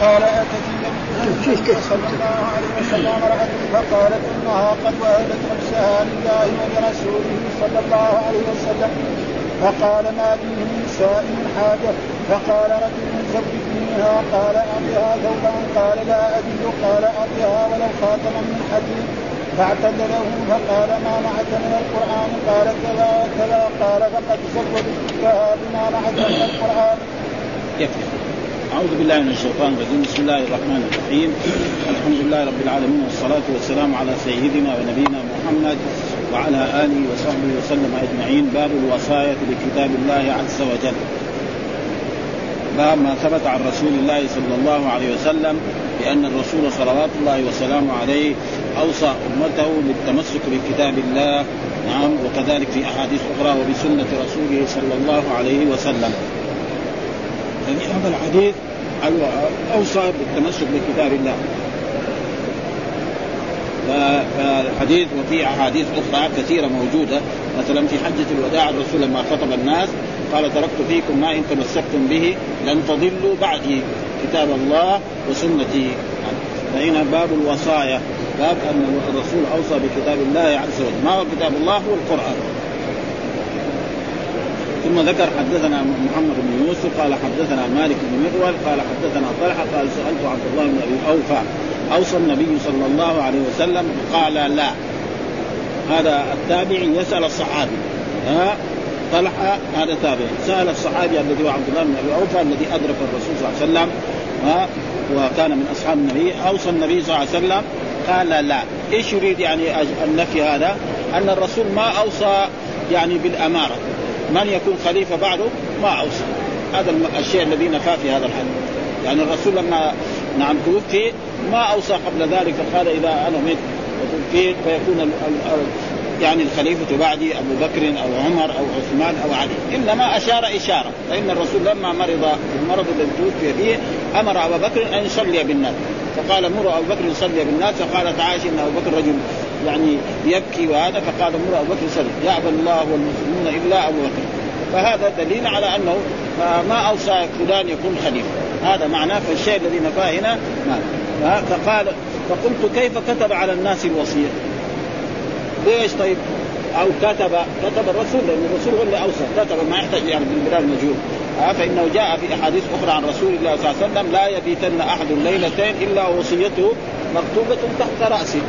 قال اتت النبي صلى الله عليه وسلم امراه فقالت انها قد وهبت نفسها لله ولرسوله صلى الله عليه وسلم فقال ما به من نساء من حاجة فقال رجل زوجنيها قال اعطها ثوبا قال لا اجد قال اعطها ولو خاتما من حديد فاعتذره فقال ما معك من القران قال كذا وكذا قال فقد زوجتكها بما معك من القران. يكفي. أعوذ بالله من الشيطان الرجيم. بسم الله الرحمن الرحيم. الحمد لله رب العالمين والصلاة والسلام على سيدنا ونبينا محمد وعلى آله وصحبه وسلم أجمعين. باب الوصاية بكتاب الله عز وجل. باب ما ثبت عن رسول الله صلى الله عليه وسلم بأن الرسول صلوات الله وسلامه عليه أوصى أمته بالتمسك بكتاب الله. نعم وكذلك في أحاديث أخرى وبسنة رسوله صلى الله عليه وسلم. يعني هذا الحديث اوصى بالتمسك بكتاب الله. فالحديث وفي أحاديث أخرى كثيرة موجودة. مثلا في حجة الوداع الرسول لما خطب الناس قال تركت فيكم ما إن تمسكتم به لن تضلوا بعدي كتاب الله وسنتي. فهنا باب الوصايا باب أن الرسول أوصى بكتاب الله عز وجل. ما هو كتاب الله؟ هو القرآن. ثم ذكر حدثنا محمد بن يوسف قال حدثنا مالك بن مغول قال حدثنا طلحة قال سألت عبد الله بن أبي أوفى أوصى النبي صلى الله عليه وسلم قال لا. هذا التابعي يسأل الصحابي. ها؟ طلحة هذا تابعي. سأل الصحابي الذي هو عبد الله بن أبي أوفى الذي أدرك الرسول صلى الله عليه وسلم ها؟ وكان من أصحاب النبي. أوصى النبي صلى الله عليه وسلم قال لا. إيش يريد يعني النفي هذا؟ أن الرسول ما أوصى يعني بالأمارة. من يكون خليفة بعده؟ ما اوصى هذا الشيء الذي نفى في هذا الحديث يعني الرسول لما نعم توفي ما أوصى قبل ذلك. قال إذا أنا مت وتوفيت فيكون يعني الخليفة بعدي أبو بكر أو عمر أو عثمان أو علي. إنما أشار إشارة. فإن الرسول لما مرض المرض الذي توفي فيه أمر أبا بكر أن يصلي بالناس. فقال مروا أبو بكر يصلي بالناس. فقالت عائشة أن أبو بكر رجل يعني يبكي وهذا فقال مر أبو بكر صلي يعبد الله والمسلمون إلا أبو بكر. فهذا دليل على أنه ما أوصى فلان يكون خليفة. هذا معناه فالشيء الذي نفاه هنا فقال فقلت كيف كتب على الناس الوصية؟ ليش طيب؟ أو كتب كتب الرسول لأن الرسول هو اللي أوصى. كتب ما يحتاج يعني من بلاد مجهول. فإنه جاء في أحاديث أخرى عن رسول الله صلى الله عليه وسلم لا يبيتن أحد ليلتين إلا وصيته مكتوبة تحت رأسه.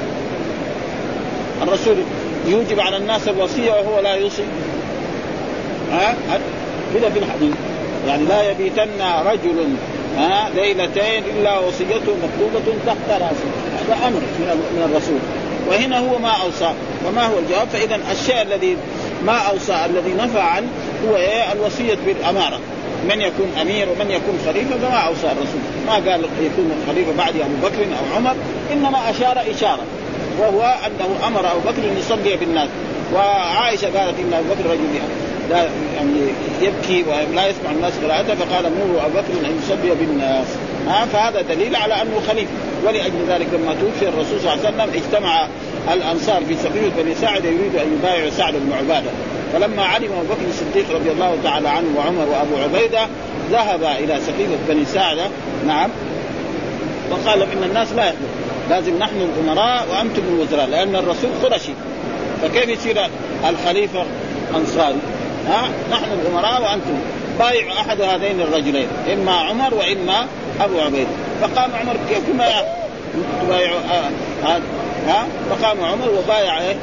الرسول يوجب على الناس الوصية وهو لا يوصي. ها؟ كذا في الحديث. يعني لا يبيتن رجل ها ليلتين إلا وصيته مكتوبة تحت رأسه. هذا أمر من الرسول. وهنا هو ما أوصى. وما هو الجواب؟ فإذا الشيء الذي ما أوصى الذي نفى عنه هو إيه؟ الوصية بالأمارة. من يكون أمير ومن يكون خليفة فما أوصى الرسول. ما قال يكون الخليفه بعد أبو بكر أو عمر إنما أشار إشارة. وهو أنه أمر أبو بكر أن يصلي بالناس. وعائشة قالت إن أبو بكر رجل لا يعني يبكي ولا يسمع الناس قراءته فقال مروا أبو بكر أن يصلي بالناس. ها فهذا دليل على أنه خليفة. ولأجل ذلك لما توفي الرسول صلى الله عليه وسلم اجتمع الأنصار في سقيفه بني سعد يريد أن يبايعوا سعد بن عبادة. فلما علم أبو بكر الصديق رضي الله تعالى عنه وعمر وأبو عبيدة ذهب إلى سقيفه بني سعده نعم. وقال إن الناس لا يخلق لازم نحن الأمراء وأنتم الوزراء لأن الرسول قرشي. فكيف يصير الخليفة أنصاري؟ ها؟ نحن الأمراء وأنتم. بايع أحد هذين الرجلين إما عمر وإما أبو عبيده فقام عمر كيف ما تبايع ها؟ فقام عمر وبايع إيه؟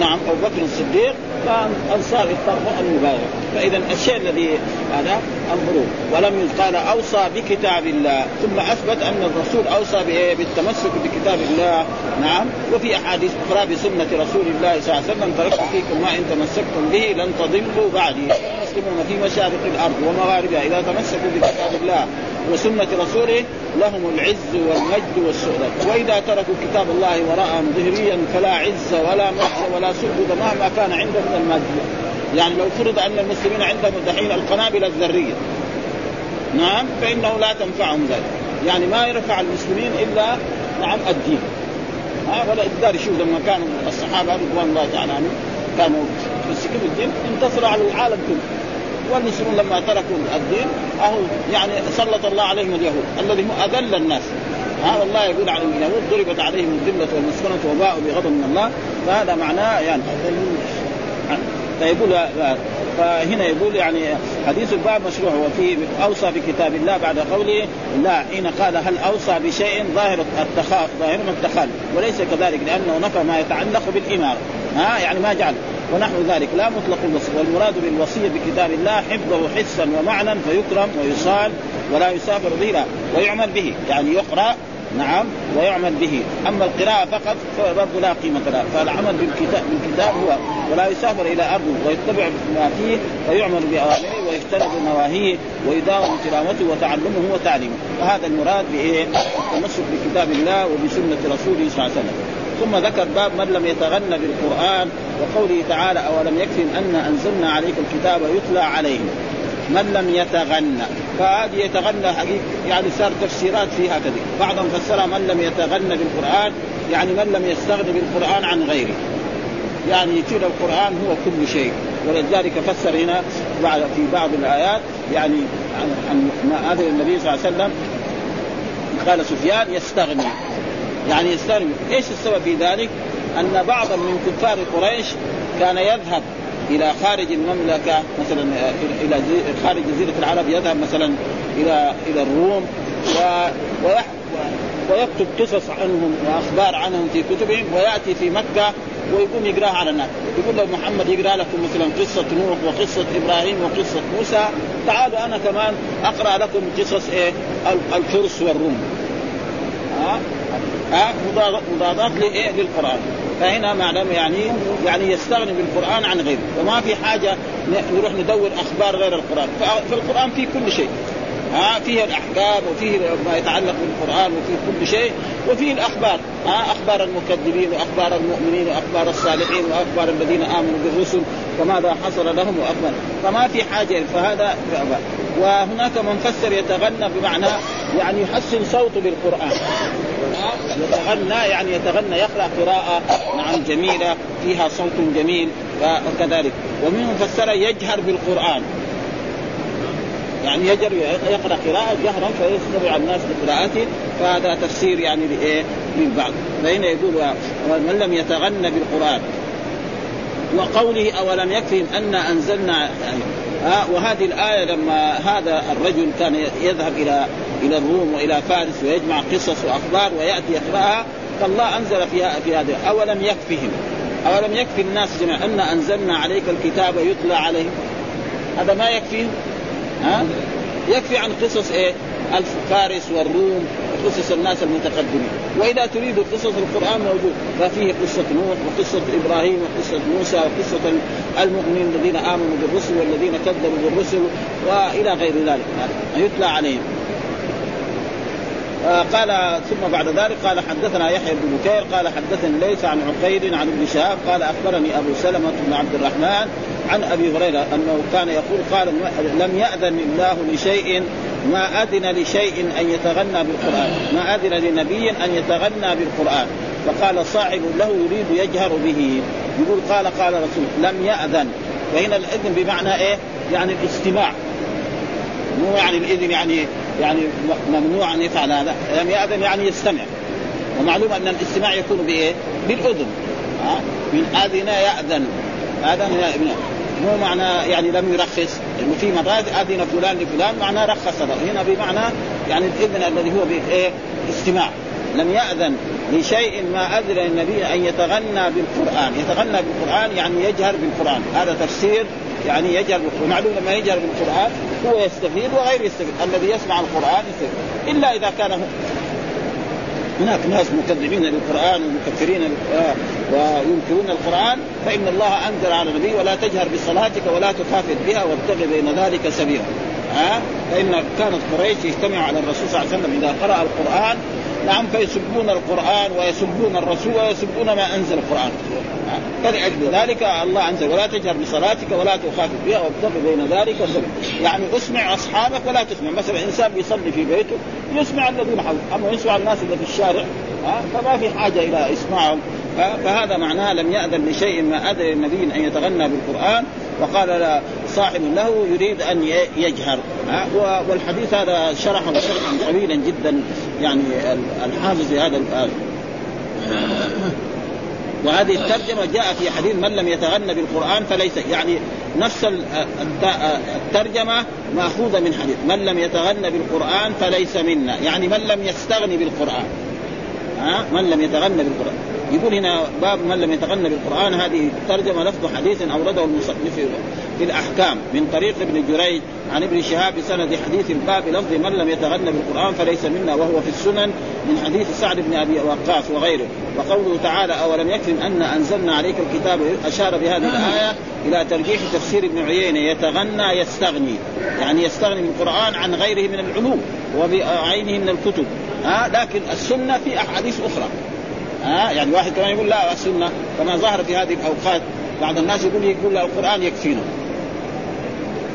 نعم أبو بكر الصديق فالانصار اضطروا أن يبايعوا. فإذا الشيء الذي هذا انظروا ولم قال أوصى بكتاب الله ثم أثبت أن الرسول أوصى بالتمسك بكتاب الله. نعم. وفي أحاديث أخرى بسنة رسول الله صلى الله عليه وسلم تركت فيكم ما إن تمسكتم به لن تضلوا بعدي. المسلمون في مشارق الأرض ومغاربها إذا تمسكوا بكتاب الله. وسنة رسوله لهم العز والمجد والسؤدد. وإذا تركوا كتاب الله وراءهم ظهريا فلا عز ولا مجد ولا سؤدد مهما كان عندهم من المادية يعني لو فرض أن المسلمين عندهم دحين القنابل الذرية نعم فإنه لا تنفعهم ذلك. يعني ما يرفع المسلمين إلا نعم الدين. ها ولا يقدر يشوف لما كانوا الصحابة رضوان الله تعالى عنهم كانوا يمسكون الدين انتصروا على العالم كله. والمسلمون لما تركوا الدين أهو يعني سلط الله عليهم اليهود الذي أذل الناس. ها والله يقول عن اليهود ضربت عليهم الذلة والمسكنة وباءوا بغضب من الله. فهذا معناه يعني فيقول فهنا يقول يعني حديث الباب مشروع وفيه أوصى بكتاب الله بعد قوله لا حين قال هل أوصى بشيء ظاهر التخاف ظاهر التخال وليس كذلك لأنه نفى ما يتعلق بالإمارة. ها يعني ما جعل. ونحو ذلك لا مطلق الوصي والمراد بالوصية بكتاب الله حفظه حسا ومعنى فيكرم ويصال ولا يسافر به ويعمل به يعني يقرأ نعم ويعمل به. أما القراءة فقط فبرضه لا قيمة لها. فالعمل بالكتاب بالكتاب هو ولا يسافر إلى ارضه ويتبع ما فيه ويعمل باوامره ويجتنب نواهيه ويداوم تلاوته وتعلمه وتعليمه. وهذا المراد بإيه؟ التمسك بكتاب الله وبسنة رسوله صلى الله عليه وسلم. ثم ذكر باب من لم يتغنى بالقرآن وقوله تعالى أولم يكفهم أن أنزلنا عليك الكتاب يتلى عليهم؟ من لم يتغنى. فهذه يتغنى حقيقة يعني صار تفسيرات في هكذا بعضهم فسرها من لم يتغنى بالقرآن يعني من لم يستغني بالقرآن عن غيره. يعني يصير القرآن هو كل شيء. ولذلك فسر هنا بعد في بعض الآيات يعني عن, عن ما هذا النبي صلى الله عليه وسلم قال سفيان يستغني. يعني يستغني. إيش السبب في ذلك؟ أن بعضا من كفار قريش كان يذهب إلى خارج المملكة مثلا إلى خارج جزيرة العرب يذهب مثلا إلى إلى الروم و ويكتب قصص عنهم وأخبار عنهم في كتبهم ويأتي في مكة ويقوم يقرأها على الناس. يقول لو محمد يقرأ لكم مثلا قصة نوح وقصة إبراهيم وقصة موسى. تعالوا أنا كمان أقرأ لكم قصص إيه الفرس والروم. ها ها مضادات لايه للقرآن. فهنا معلم يعني يعني يستغني بالقرآن عن غيره. وما في حاجة نروح ندور أخبار غير القرآن. فالقران فيه كل شيء. ها فيه الأحكام وفيه ما يتعلق بالقرآن وفيه كل شيء وفيه الأخبار. ها أخبار المكذبين وأخبار المؤمنين وأخبار الصالحين وأخبار الذين آمنوا بالرسل وماذا حصل لهم وأخبار. فما في حاجة. فهذا وهناك من فسر يتغنى بمعنى يعني يحسن صوته بالقرآن. يتغنى يعني يتغنى يقرأ قراءة نعم جميلة فيها صوت جميل وكذلك. ومنهم فسر يجهر بالقرآن. يعني يجر يقرأ قراءة جهرا فيستمع الناس بقراءته فهذا تفسير يعني لإيه؟ للبعض فهنا يقول من لم يتغنى بالقرآن. وقوله أولم يكفهم أن أنزلنا يعني وهذه الآية لما هذا الرجل كان يذهب إلى إلى الروم وإلى فارس ويجمع قصص وأخبار ويأتي يقرأها. فالله أنزل فيها في هذا أولم يكفهم؟ أولم يكفي الناس جميعا أن أنزلنا عليك الكتاب يتلى عليهم؟ هذا ما يكفيهم ها؟ يكفي عن قصص إيه؟ الفارس والروم قصص الناس المتقدمين. وإذا تريد قصص القرآن موجود. ففيه قصة نوح وقصة إبراهيم وقصة موسى وقصة المؤمنين الذين آمنوا بالرسل والذين كذبوا بالرسل وإلى غير ذلك. يتلى عليهم. قال ثم بعد ذلك قال حدثنا يحيى بن بكير قال حدثني ليس عن عقيل عن ابن شهاب قال أخبرني أبو سلمة بن عبد الرحمن عن أبي هريرة أنه كان يقول قال لم يأذن الله لشيء ما أذن لشيء أن يتغنى بالقرآن ما أذن لنبي أن يتغنى بالقرآن. فقال صاحب له يريد يجهر به. يقول قال قال رسول لم يأذن. فهنا الإذن بمعنى إيه؟ يعني الاستماع. مو يعني الإذن يعني يعني ممنوع أن يفعل هذا. لم يأذن يعني يستمع. ومعلوم أن الاستماع يكون بإيه؟ بالأذن. ها؟ من أذن يأذن. أذن يأذن. مو معنى يعني لم يرخص. لأنه في مرات أذن فلان لفلان معناه رخص له. هنا بمعنى يعني الإذن الذي هو بإيه؟ استماع. لم يأذن لشيء ما أذن النبي أن يتغنى بالقرآن، يتغنى بالقرآن يعني يجهر بالقرآن، هذا تفسير يعني يجهر ومعلوم لما يجهر بالقرآن هو يستفيد وغير يستفيد، الذي يسمع القرآن يستفيد، إلا إذا كان هناك ناس مكذبين للقرآن ومكفرين وينكرون القرآن فإن الله انزل على النبي ولا تجهر بصلاتك ولا تخافت بها وابتغ بين ذلك سبيلا. ها؟ فإن كانت قريش يجتمع على الرسول صلى الله عليه وسلم إذا قرأ القرآن نعم فيسبون القرآن ويسبون الرسول ويسبون ما أنزل القرآن. فلأجل ذلك الله انزل ولا تجهر بصلاتك ولا تخافت بها وابتغ بين ذلك سبيلا يعني اسمع أصحابك ولا تسمع. مثلا إنسان بيصلي في بيته يسمع الذين حوله. أما يسمع الناس اللي في الشارع فما في حاجة إلى إسماعهم. فهذا معناه لم يأذن لشيء ما أذن النبي أن يتغنى بالقرآن وقال صاحب له يريد أن يجهر. والحديث هذا شرحه شرحا طويلا جدا يعني الحافظ هذا وهذه الترجمة جاء في حديث من لم يتغنى بالقرآن فليس يعني نفس الترجمة مأخوذة من حديث من لم يتغنى بالقرآن فليس منا يعني من لم يستغني بالقرآن. ها؟ من لم يتغنى بالقرآن. يقول هنا باب من لم يتغنى بالقرآن. هذه ترجمة لفظ حديث أورده المصنف في الأحكام من طريق ابن جريج عن ابن شهاب بسند حديث الباب لفظ من لم يتغنى بالقرآن فليس منا وهو في السنن من حديث سعد بن أبي وقاص وغيره. وقوله تعالى أولم يكفي أن أنزلنا عليك الكتاب؟ أشار بهذه الآية إلى ترجيح تفسير ابن عيينة. يتغنى يستغني. يعني يستغني من القرآن عن غيره من العلوم وبعينه من الكتب. ها لكن السنة في أحاديث أخرى. ها؟ يعني واحد كمان يقول لا السنة كما ظهر في هذه الأوقات بعض الناس يقول يقول القرآن يكفينا.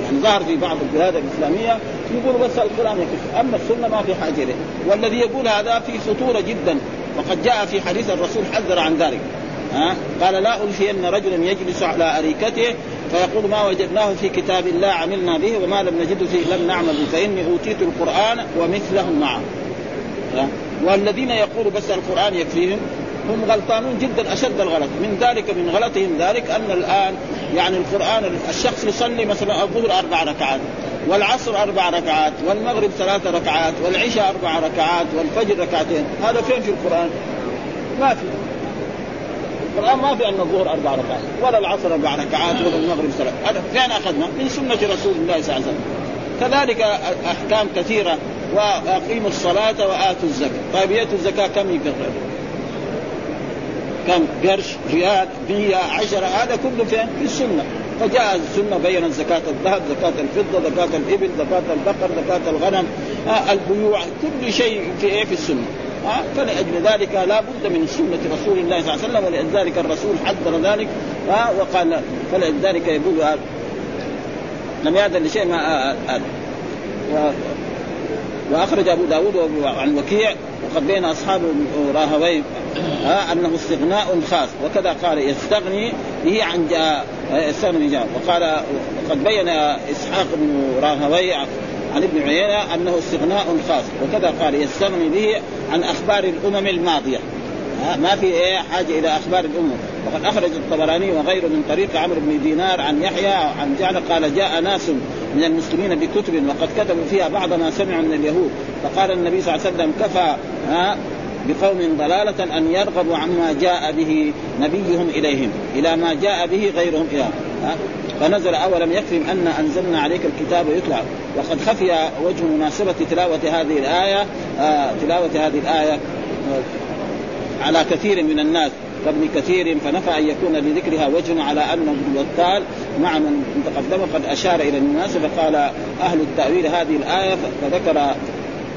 يعني ظهر في بعض البلاد الإسلامية يقولوا بس القرآن يكفي أما السنة ما في حاجة اليه والذي يقول هذا في خطوره جدا وقد جاء في حديث الرسول حذر عن ذلك. ها؟ قال لا ألفين رجلا يجلس على أريكته فيقول ما وجدناه في كتاب الله عملنا به وما لم نجد فيه لم نعمل فإني أوتيت القرآن ومثله معه. والذين يقولوا بس القرآن يكفيهم هم غلطانون جدا أشد الغلط. من ذلك من غلطهم ذلك أن الآن يعني القرآن الشخص يصلي مثلا الظهر أربع ركعات والعصر أربع ركعات والمغرب ثلاث ركعات والعشاء أربع ركعات والفجر ركعتين. هذا فين في القرآن؟ ما في. القرآن ما في أن الظهر أربع ركعات ولا العصر أربع ركعات ولا المغرب ثلاث هذا فين أخذنا؟ من سنة رسول الله صلى الله عليه وسلم. كذلك أحكام كثيرة. وأقيموا الصلاة وآتوا الزكاة. طيب يأتوا الزكاة كم يقرر؟ كم؟ قرش ريال مية عشرة هذا كله فين؟ في السنة. فجاء السنة بين زكاة الذهب زكاة الفضة زكاة الإبل زكاة البقر زكاة الغنم آه البيوع كل شيء في إيه؟ في السنة. آه فلأجل ذلك لا بد من سنة رسول الله صلى الله عليه وسلم ولذلك الرسول حذر ذلك آه وقال فلذلك يقول آه لم يأذن لشيء ما آه آه وأخرج أبو داود عن وكيع وقد بين اصحاب راهوي آه أنه استغناء خاص. وكذا قال يستغني به عن جاء يستغني جاء. وقال وقد بين إسحاق بن راهوي عن ابن عيينة أنه استغناء خاص. وكذا قال يستغني به عن أخبار الأمم الماضية. ما في إيه حاجة إلى أخبار الأمم. وقد أخرج الطبراني وغيره من طريق عمرو بن دينار عن يحيى عن جعل قال جاء ناس من المسلمين بكتب وقد كتبوا فيها بعض ما سمعوا من اليهود. فقال النبي صلى الله عليه وسلم كفى ها بقوم ضلالة أن يرغبوا عما جاء به نبيهم إليهم إلى ما جاء به غيرهم إلى فنزل أولم يكفهم أن أنزلنا عليك الكتاب يتلى وقد خفي وجه مناسبة تلاوة هذه الآية آه تلاوة هذه الآية آه على كثير من الناس. كابن كثير فنفى أن يكون لذكرها وجه على انه ابن الوتال مع من تقدم. قد أشار إلى المناسبه قال أهل التأويل هذه الآية فذكر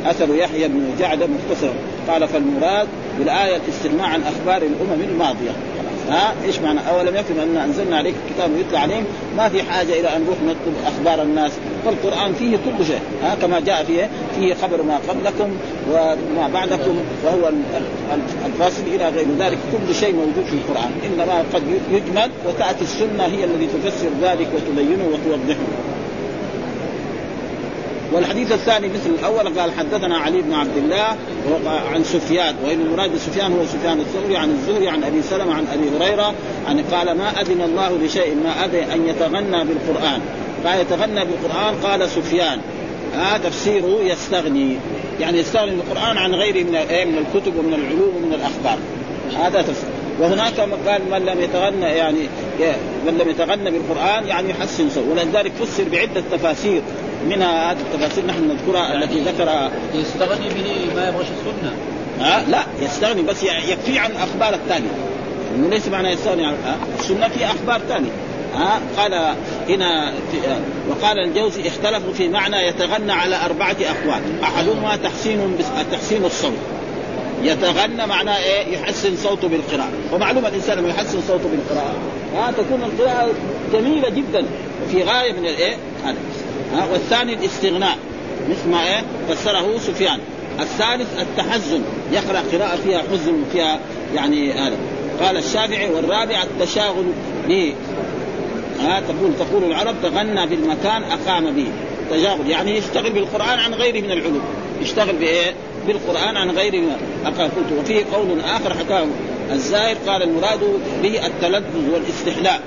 أثر يحيى بن جعد مختصرا. قال فالمراد بالآية الاستغناء عن أخبار الامم الماضية. ها؟ إيش معنى؟ اولم يكن أن أنزلنا عليك الكتاب يتلى عليهم ما في حاجة إلى أن نروح نطلب أخبار الناس. فالقرآن فيه كل شيء ها؟ كما جاء فيه فيه خبر ما قبلكم وما بعدكم وهو الفاصل إلى غير ذلك. كل شيء موجود في القرآن إنما قد يجمل وتأتي السنة هي التي تفسر ذلك وتبينه وتوضحه. والحديث الثاني مثل الأول قال حدثنا علي بن عبد الله عن سفيان وإن المراد بسفيان هو سفيان الثوري عن الزهري عن أبي سلمة عن أبي هريرة يعني قال ما أذن الله لشيء ما أذن أن يتغنى بالقرآن؟ قال يتغنى بالقرآن؟ قال سفيان هذا آه تفسيره يستغني. يعني يستغني بالقران عن غيره من من الكتب ومن العلوم ومن الأخبار. هذا تفسير. وهناك قال من لم يتغنى يعني من لم يتغنى بالقرآن؟ يعني يحسن صوته ولذلك فسر بعدة تفاسير. منها هذه التفاسير نحن نذكرها التي ذكرها يستغني به ما يبغاش السنة. ها؟ لا يستغني بس يكفي عن الأخبار الثانية. إنه ليس معنى يستغني عن السنة في أخبار ثانية. ها؟ قال هنا في وقال الجوزي اختلفوا في معنى يتغنى على أربعة أقوال. أحدهما تحسين تحسين الصوت. يتغنى معناه إيه؟ يحسن صوته بالقراءة، ومعلومة الإنسان لما يحسن صوته بالقراءة. ها؟ تكون القراءة جميلة جدا. وفي غاية من الإيه؟ هذا. ها والثاني الاستغناء. مثل ما إيه؟ فسره سفيان. الثالث التحزن. يقرأ قراءة فيها حزن فيها يعني هذا. قال الشافعي والرابع التشاغل به. ها تقول تقول العرب تغنى بالمكان أقام به. تجاوز يعني يشتغل بالقرآن عن غيره من العلوم. يشتغل بإيه؟ بالقرآن عن غيره من قلت وفيه قول آخر حكاه الزاهر قال المراد به التلذذ والاستحلاء.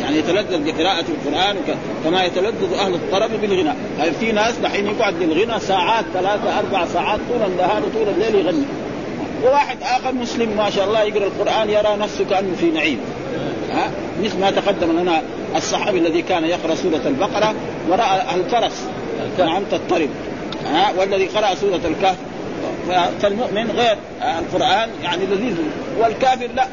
يعني يتلذذ بقراءة القرآن كما يتلذذ أهل الطرب بالغناء يعني في ناس دحين يقعد بالغنى ساعات ثلاثة أربع ساعات طول النهار وطول الليل يغني. وواحد آخر مسلم ما شاء الله يقرأ القرآن يرى نفسه كأنه في نعيم. ها؟ مثل ما تقدم لنا الصحابي الذي كان يقرأ سورة البقرة ورأى الفرس نعم تضطرب. ها؟ والذي قرأ سورة الكهف. فالمؤمن غير. القرآن يعني لذيذ. والكافر لا.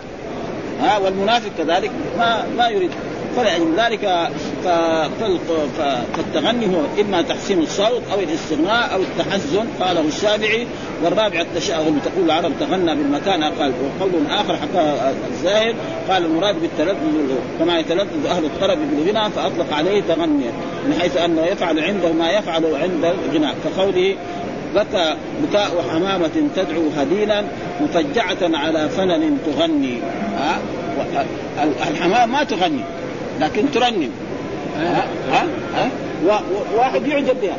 ها؟ والمنافق كذلك ما ما يريد. فلأجل ذلك فالتغني هو إما تحسين الصوت أو الاستغناء أو التحزن قاله الشافعي. والرابع التشاؤم تقول العرب تغنى بالمكان قال وقول آخر حكى الزاهد. قال المراد بالتلذذ كما يتلذذ أهل الطرب بالغنى فأطلق عليه تغنيا من حيث أنه يفعل عنده ما يفعل عند الغناء كقوله بكى بكاء حمامة تدعو هديلا مفجعة على فنن تغني. ها؟ الحمام ما تغني. لكن ترنم. ها؟ ها, ها؟ واحد يعجب بها.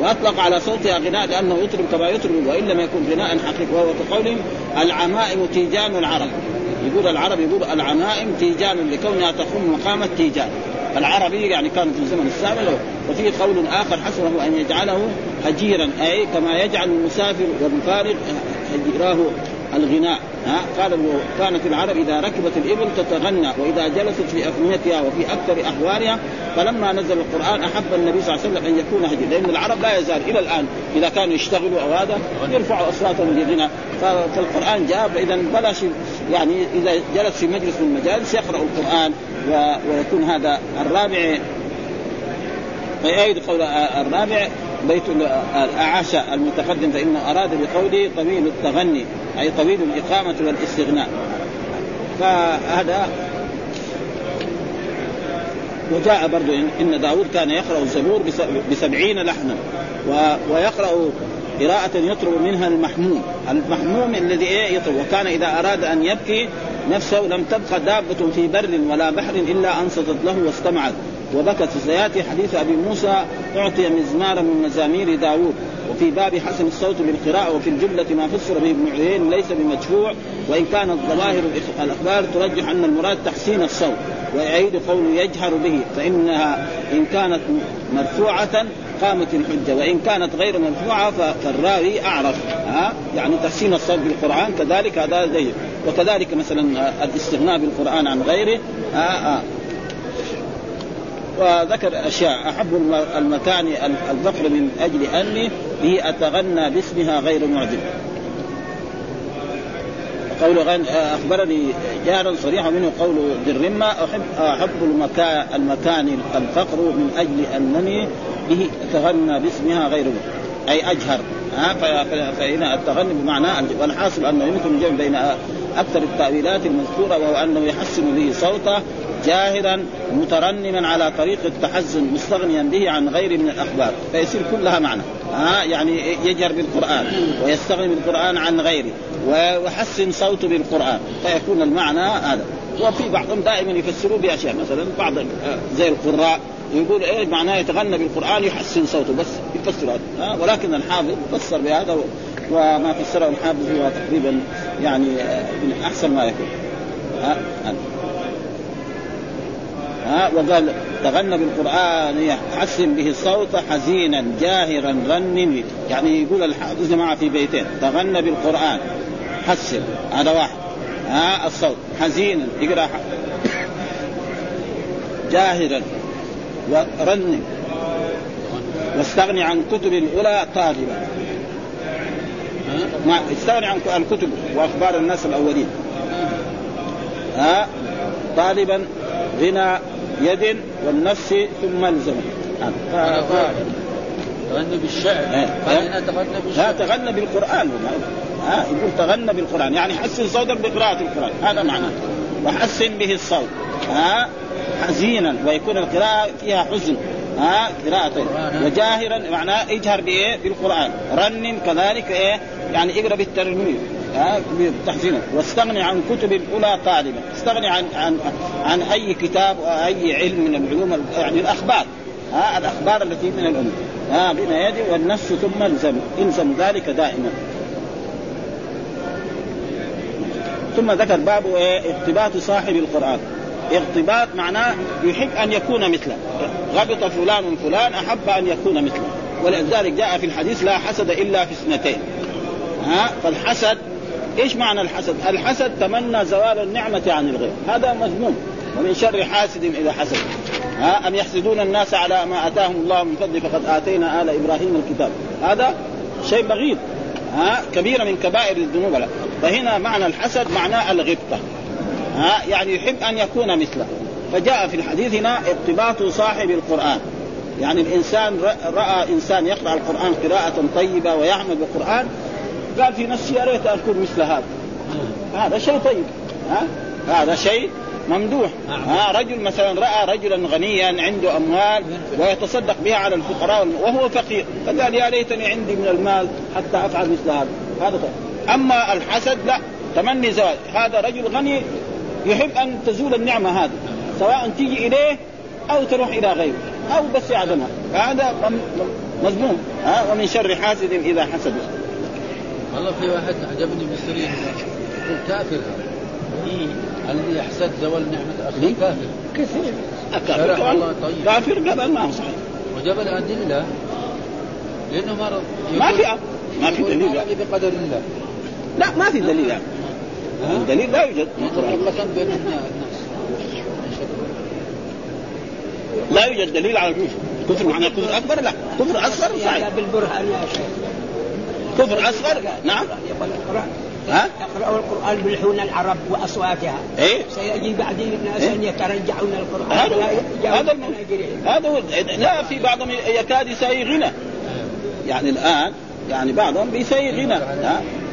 وأطلق على صوتها غناء لأنه يطرب كما يطرب وإن لم يكن غناء حقيقي وهو كقولهم العمائم تيجان العرب. يقول العرب يقول العمائم تيجان لكونها تقوم مقام التيجان. العربي يعني كان في الزمن السابق وفي قول آخر حسنه أن يجعله هجيرا أي كما يجعل المسافر والمفارق هجيراه. الغناء ها؟ قال كانت العرب إذا ركبت الإبل تتغنى وإذا جلست في أفنيتها وفي أكثر أحوالها فلما نزل القرآن أحب النبي صلى الله عليه وسلم أن يكون هدي لأن العرب لا يزال إلى الآن إذا كانوا يشتغلوا أو هذا يرفعوا أصواتهم بالغنى فالقرآن جاء فاذا بلاش يعني إذا جلس في مجلس من المجالس يقرأ القرآن ويكون هذا الرابع. فيأيد قول الرابع بيت الأعاشى المتقدم فإنه أراد بقوله طويل التغني. أي طويل الإقامة والاستغناء. فهذا وجاء برضو إن داود كان يقرأ الزبور بسبعين لحنا ويقرأ قراءة يطلب منها المحموم. المحموم الذي إيه يطلب. وكان إذا أراد أن يبكي نفسه لم تبقى دابة في بر ولا بحر إلا أنصتت له واستمعت. وبكت سياتي حديث أبي موسى أعطي مزمارا من مزامير داوود. وفي باب حسن الصوت بالقراءة وفي الجملة ما فسر به ابن عيين ليس بمدفوع وإن كانت ظواهر الأخبار ترجح أن المراد تحسين الصوت ويعيد قول يجهر به فإنها إن كانت مرفوعة قامت الحجة وإن كانت غير مرفوعة فالراوي أعرف ها؟ يعني تحسين الصوت بالقرآن كذلك هذا جيد وكذلك مثلا الاستغناء بالقرآن عن غيره ها؟ ها وذكر أشياء. أحب المكان الفقر من أجل أني به أتغنى باسمها غير معجب قول أخبرني جارا صريحا منه قول ذي الرمه احب أحب المكان المكان الفقر من أجل أنني به أتغنى باسمها غير أي أجهر. ها فهنا التغني بمعنى والحاصل أنه يمكن الجمع بين أكثر التأويلات المذكورة وهو أنه يحسن به صوته جاهرا مترنما على طريق التحزن مستغنيا به عن غيره من الأخبار. فيصير كلها معنى. ها يعني يجهر بالقرآن ويستغني بالقرآن عن غيره ويحسن صوته بالقرآن. فيكون المعنى هذا. وفي بعضهم دائما يفسروا بأشياء مثلا بعض زي القراء يقول إيه معناه يتغنى بالقرآن يحسن صوته بس يفسر هذا. ولكن الحافظ فسر بهذا وما فسره الحافظ هو تقريبا يعني من أحسن ما يكون. ها ها وقال تغنى بالقرآن يحسن به الصوت حزينا جاهرا رنم يعني يقول الحافظ جماعة في بيتين تغنى بالقرآن حسن هذا واحد. ها الصوت حزينا يقرأ جاهرا ورنم واستغني عن كتب الأولى طالبا. ما استغني عن الكتب وأخبار الناس الأولين. ها طالبا غنى يد والنفس ثم الزمن تغني بالشعر. هنا تغنى بالشعر. لا تغنى بالقرآن. ها يقول تغنى بالقرآن. يعني حسن صوتك بقراءة القرآن. هذا معناه وحسن به الصوت. ها حزينا. ويكون القراءة فيها حزن. ها قراءة. وجاهرا معناه اجهر بإيه؟ بالقرآن. رنم كذلك إيه؟ يعني اقرأ بالترنيم تحسينه. واستغني عن كتب الأولى طالبا استغني عن عن عن أي كتاب واي علم من العلوم يعني الأخبار. ها الأخبار التي من الامم ها بين يدي والنفس ثم الزم الزم ذلك دائما. ثم ذكر باب إيه؟ اقتباط صاحب القرآن. اغتباط معناه يحب أن يكون مثله. غبط فلان فلان أحب أن يكون مثله. ولذلك جاء في الحديث لا حسد إلا في اثنتين. ها فالحسد إيش معنى الحسد؟ الحسد تمنى زوال النعمة عن الغير. هذا مذموم. ومن شر حاسد إذا حسد. ها؟ أم يحسدون الناس على ما آتاهم الله من فضل فقد آتينا آل إبراهيم الكتاب. هذا شيء بغيض. ها؟ كبيره من كبائر الذنوب. فهنا معنى الحسد معناه الغبطة. ها؟ يعني يحب أن يكون مثله. فجاء في الحديث هنا ارتباط صاحب القرآن. يعني الإنسان رأى إنسان يقرأ القرآن قراءة طيبة ويعمل بالقرآن قال في نفسي يا ريت اكون مثل هذا. هذا شيء طيب. ها؟ هذا شيء ممدوح. ها؟ رجل مثلا رأى رجلا غنيا عنده أموال ويتصدق بها على الفقراء وهو فقير. فقال يا ليتني عندي من المال حتى أفعل مثل هذا. هذا طيب. أما الحسد لا. تمني زواج. هذا رجل غني يحب أن تزول النعمة هذه سواء تيجي إليه أو تروح إلى غيره أو بس يعدمها فهذا مذموم ها؟ ومن شر حاسد إذا حسد. والله في واحد عجبني مصري يقول كافر. الذي يحسد زوال نعمة أخيه كافر. كثير. كافر الله طيب. كافر هذا ما هو صحيح وجاب الأدلة. لأنه ما ما في ما في دليل. بقدر الله. لا ما في دليل. يعني. الدليل لا يوجد. بين الناس؟ لا يوجد دليل على الكفر. كفر معناه كفر أكبر؟ لا. كفر اصغر صحيح. بالبرهان يا شيخ. كفر أصغر؟ نعم. ها؟ يقرأوا القرآن بلحون العرب وأصواتها. إيه؟ سيجي بعدين الناس إيه؟ أن يترجعون القرآن. هذا هذا هذا هو لا في بعضهم يكاد يساوي غنى. يعني الآن يعني بعضهم بيساوي غنى؟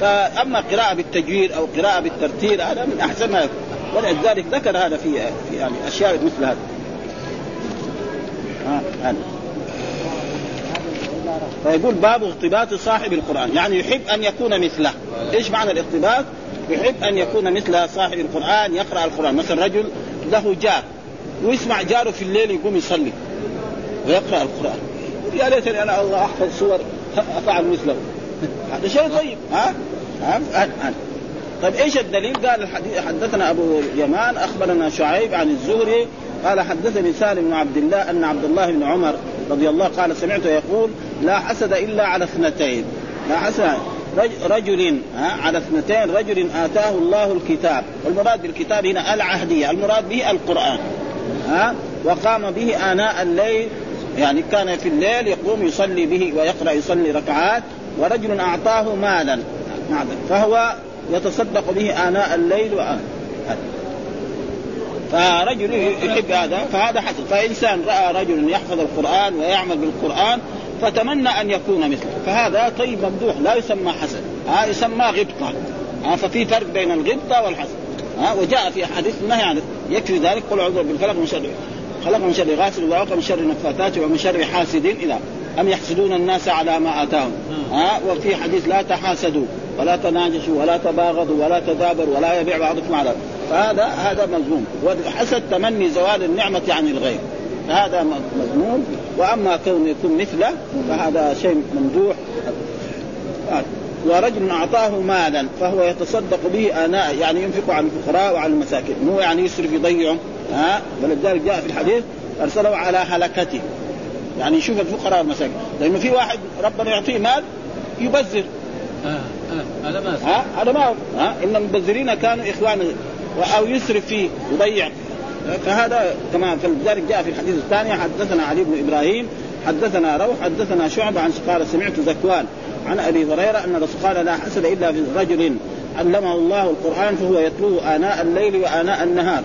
فأما قراءة بالتجويد أو قراءة بالترتيل هذا من أحسن ما يكون. ولذلك ذكر هذا في يعني أشياء مثل هذا. ها هذا. فيقول باب اغتباط صاحب القرآن. يعني يحب أن يكون مثله. إيش معنى الاغتباط يحب أن يكون مثل صاحب القرآن يقرأ القرآن. مثلا رجل له جار ويسمع جاره في الليل يقوم يصلي ويقرأ القرآن. يا ليتني أنا الله أحفظ صور أفعل مثله. هذا شيء طيب. ها؟ ها, ها؟ طيب إيش الدليل؟ قال الحديث حدثنا أبو اليمان أخبرنا شعيب عن الزهري قال حدثني سالم بن عبد الله أن عبد الله بن عمر رضي الله قال سمعته يقول لا حسد إلا على اثنتين. لا حسد. رجل على اثنتين رجل آتاه الله الكتاب. والمراد بالكتاب هنا العهدية المراد به القرآن ها وقام به آناء الليل. يعني كان في الليل يقوم يصلي به ويقرأ يصلي ركعات ورجل أعطاه مالا فهو يتصدق به آناء الليل وآن. فرجل يحب هذا فهذا حسن فإنسان رأى رجل يحفظ القرآن ويعمل بالقرآن فتمنى أن يكون مثله. فهذا طيب ممدوح لا يسمى حسن. ها يسمى غبطة. ها ففي فرق بين الغبطة والحسن. ها وجاء في حديث النهي عن يكفي ذلك قل أعوذ بالفلق من شر خلق من شر غاسل ووقع من شر النفاثات ومن شر حاسد اذا أم يحسدون الناس على ما آتاهم؟ ها؟ وفي حديث لا تحاسدوا ولا تناجشوا ولا تباغضوا ولا تدابروا ولا يبيع بعضكم على فهذا هذا مذموم. والحسد تمني زوال النعمة عن الغير. هذا مذموم. وأما كون يكون مثله فهذا شيء ممدوح. ورجل أعطاه مالا فهو يتصدق به آناء يعني ينفق على الفقراء وعلى المساكين. مو يعني يسرف يضيعه. ها؟ ولذلك جاء في الحديث أرسله على هلكته. يعني يشوف الفقراء والمساكين لأنه في واحد ربنا يعطيه مال يبذر. آه آه هذا ما ها؟ هذا ما ها؟ إن المبذرين كانوا اخوانا أو يسرف فيه يضيع فهذا كما فلذلك جاء في الحديث الثاني حدثنا علي بن إبراهيم حدثنا روح حدثنا شعبة عن قال سمعت زكوان عن أبي هريرة أن الرسول قال لا حسد إلا في رجل علمه الله القرآن فهو يتلوه آناء الليل وآناء النهار.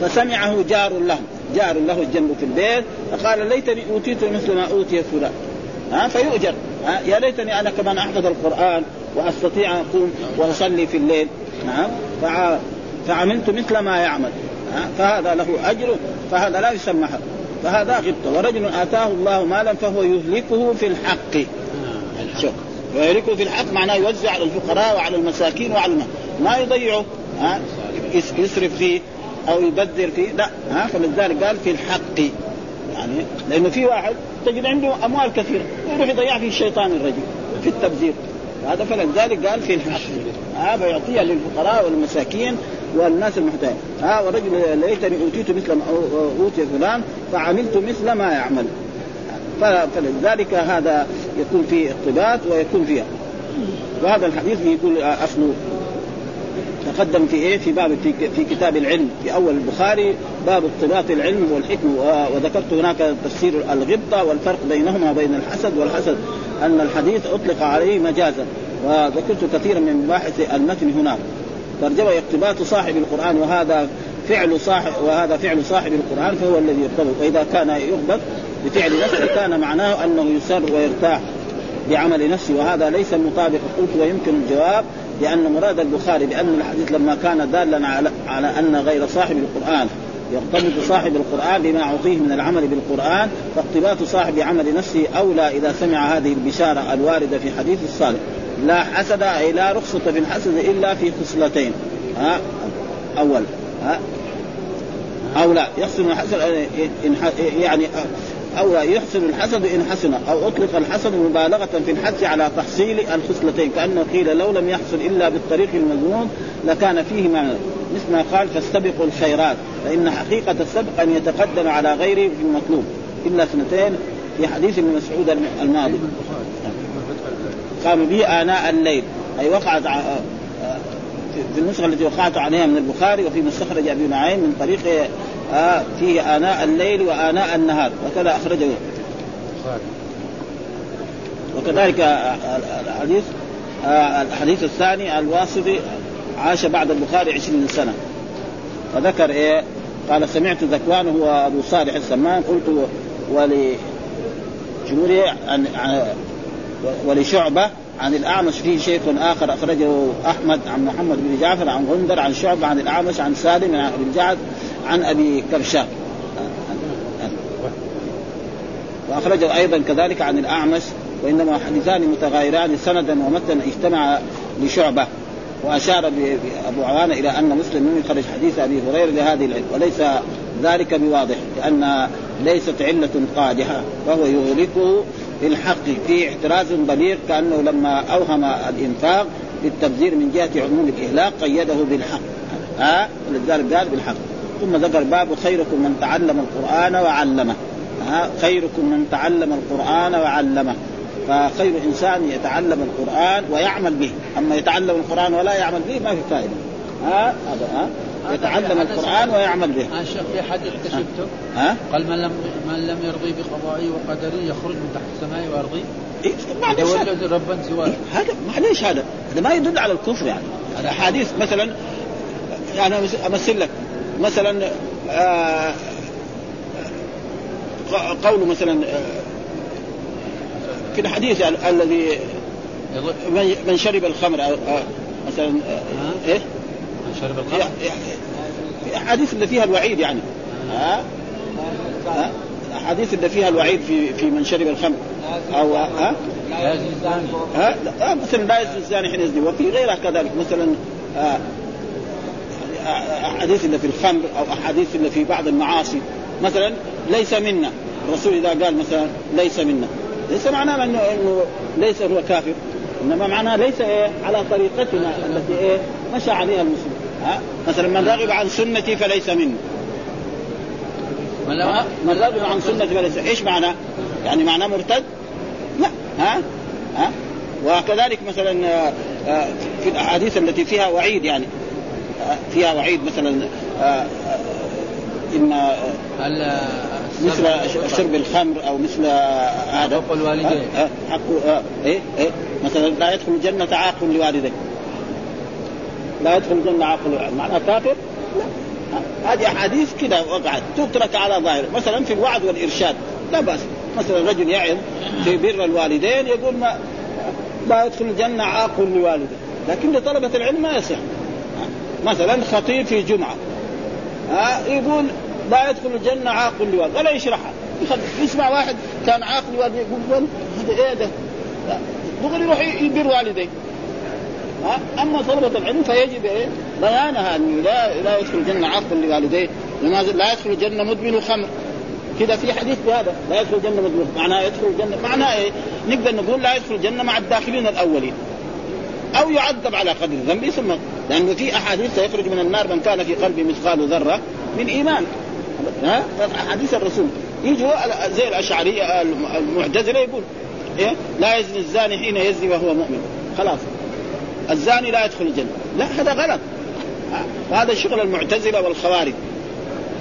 فسمعه جار له جار له جنبه في البيت فقال ليتني أوتيت مثل ما أوتي فلان. ها فيؤجر. ها يا ليتني أنا كمان أحفظ القرآن وأستطيع أن أقوم وأصلي في الليل. نعم فعملت مثل ما يعمل. فهذا له أجر فهذا لا يسمى حق فهذا غبطة. ورجل آتاه الله مالا فهو يهلكه في الحق. شوف ويهلكه في الحق معناه يوزع على الفقراء وعلى المساكين وعلى. ما يضيعه. ها يس- يسرف فيه. أو يبذر فيه لا ها فلذلك قال في الحق. يعني لأنه في واحد تجد عنده أموال كثيرة يروح يضيع في الشيطان الرجل في التبذير. هذا فلذلك قال في الحق. ها فيعطيها للفقراء والمساكين والناس المحتاجين. ها ورجل ليتني أوتيت مثل ما أوتي فلان فعملت مثل ما يعمل. فلذلك هذا يكون فيه اقتباس ويكون فيها. وهذا الحديث يقول اصله تقدم في إيه؟ في باب في, كتاب العلم في أول البخاري باب اضطباط العلم والحكم وذكرت هناك تفسير الغبطة والفرق بينهما وبين الحسد والحسد أن الحديث أطلق عليه مجازا وذكرت كثيرا من مباحث المتن هناك ترجمه اقتباس صاحب القرآن وهذا فعل صاحب وهذا فعل صاحب القرآن فهو الذي يرتبط واذا كان يغبط بفعل نفسه كان معناه أنه يسر ويرتاح بعمل نفسه وهذا ليس مطابق قلت ويمكن الجواب لأن مراد البخاري بأن الحديث لما كان دالا على على أن غير صاحب القرآن يرتبط صاحب القرآن بما أعطيه من العمل بالقرآن فاقتباس صاحب عمل نفسه أولى إذا سمع هذه البشارة الواردة في حديث الصالح لا حسد أي لا رخصة في الحسد إلا في خصلتين. ها؟ أول. ها؟ أو لا يحسن الحسن إن يعني لا يحسن الحسد إن حسن أو أطلق الحسد مبالغة في الحث على تحصيل الخصلتين كانه قيل لو لم يحصل إلا بالطريق المذموم لكان فيه معنى مثل ما قال فاستبقوا الخيرات فإن حقيقة السبق أن يتقدم على غيره في المطلوب إلا سنتين في حديث ابن مسعود الماضي. قام به آناء الليل أي وقعت ع- في- النسخة التي وقعت عليها من البخاري وفي مستخرج أبي نعيم من طريق آه فيه آناء الليل وآناء النهار وكذا أخرجه. وكذلك آه، الحديث آه، الحديث الثاني الواسطي عاش بعد البخاري عشرين سنة. فذكر إيه؟ قال سمعت ذكوان هو أبو صالح السمان قلت ول جمهوري عن عن- ولشعبة عن الأعمش فيه شيخ آخر أخرجه أحمد عن محمد بن جعفر عن غندر عن شعبة عن الأعمش عن سالم عن أبي الجعد عن أبي كبشان وأخرجه أيضا كذلك عن الأعمش وإنما حديثان متغايران سندا ومتنا اجتمع لشعبة. وأشار ب- بأبو عوانة إلى أن مسلم لم يخرج حديث أبي هريرة لهذه العلة وليس ذلك بواضح لأن ليست علة قادحة وهو يغلقه بالحق في احتراز بليغ كأنه لما أوهم الإنفاق بالتبذير من جهة عموم الإهلاك قيده بالحق. ها؟ ولذلك قال بالحق. ثم ذكر باب خيركم من تعلم القرآن وعلمه. ها خيركم من تعلم القرآن وعلمه. فخير إنسان يتعلم القرآن ويعمل به، أما يتعلم القرآن ولا يعمل به ما في فائدة. ها هذا ها يتعلم القرآن ويعمل به. عن الشيخ في حديث اكتشفته ها قال من لم من لم يرضي بقضائي وقدري يخرج من تحت السماء وارضي إيه، يتولد ربا سواه. هذا معليش هذا. هذا ما يدل على الكفر يعني. الاحاديث مثلا يعني أمثل لك. مثلا آه قول مثلا آه، في الحديث ال- الذي من شرب الخمر أو- آه، مثلا آه، إيه؟ من شرب الخمر؟ في احاديث اللي فيها الوعيد يعني. ها؟ الاحاديث اللي فيها الوعيد في في من شرب الخمر. أو ها؟ لا يزني الزاني. ها؟ لا، مثلا لا يزني الزاني حين يزني وفي غيرها كذلك مثلا آه، أحاديث اللي في الخمر أو أحاديث اللي في بعض المعاصي. مثلا ليس منا. الرسول إذا قال مثلا ليس منا. ليس معناه انه أنه ليس هو كافر. إنما معناه ليس إيه؟ على طريقتنا التي إيه؟ مشى عليها المسلم. ها؟ مثلا من رغب عن سنتي فليس مني من رغب عن سنتي فليس إيش معناه؟ يعني معناه مرتد؟ لا. ها؟ ها؟ وكذلك مثلا آه، آه، في الأحاديث التي فيها وعيد يعني. فيها وعيد مثلا آه، آه، إما آه، مثل شرب الخمر أو مثل هذا. حقوق الوالدين. آه، آه، حق آه، إيه إيه مثلا لا يدخل الجنة عاق لوالديه لا يدخل الجنة عاق معناها كافر؟ لا. آه، هذه أحاديث كده وقعت تترك على ظاهر. مثلا في الوعد والإرشاد. لا بأس. مثلا رجل يعظ في بر الوالدين يقول ما لا يدخل الجنة عاق لوالديه لكن لطلبة العلم ما يصح. آه، مثلا خطيب في جمعة. ها يقول لا يدخل الجنة عاق لوالد. ولا يشرحها. يسمع واحد كان عاق لوالد. يقول "وال- هذا إيه ده؟ دغري يروح يبر والديه. أما طلبة العلم فيجب إيه؟ بيانها أنه لا لا يدخل الجنة عاقل لوالديه. لا يدخل الجنة مدمن خمر. كذا في حديث بهذا. لا يدخل الجنة مدمن معناه يدخل الجنه معناه إيه؟ نقدر نقول لا يدخل الجنة مع الداخلين الأولين. أو يعذب على قدر ذنبه ثم لأنه في أحاديث سيخرج من النار من كان في قلبه مثقال ذرة من إيمان. ها؟ احاديث الرسول. يجوا زي الاشعريه المعتزله يقول إيه؟ لا يزني الزاني حين يزني وهو مؤمن. خلاص. الزاني لا يدخل الجنة. لا هذا غلط. وهذا شغل المعتزلة والخوارج.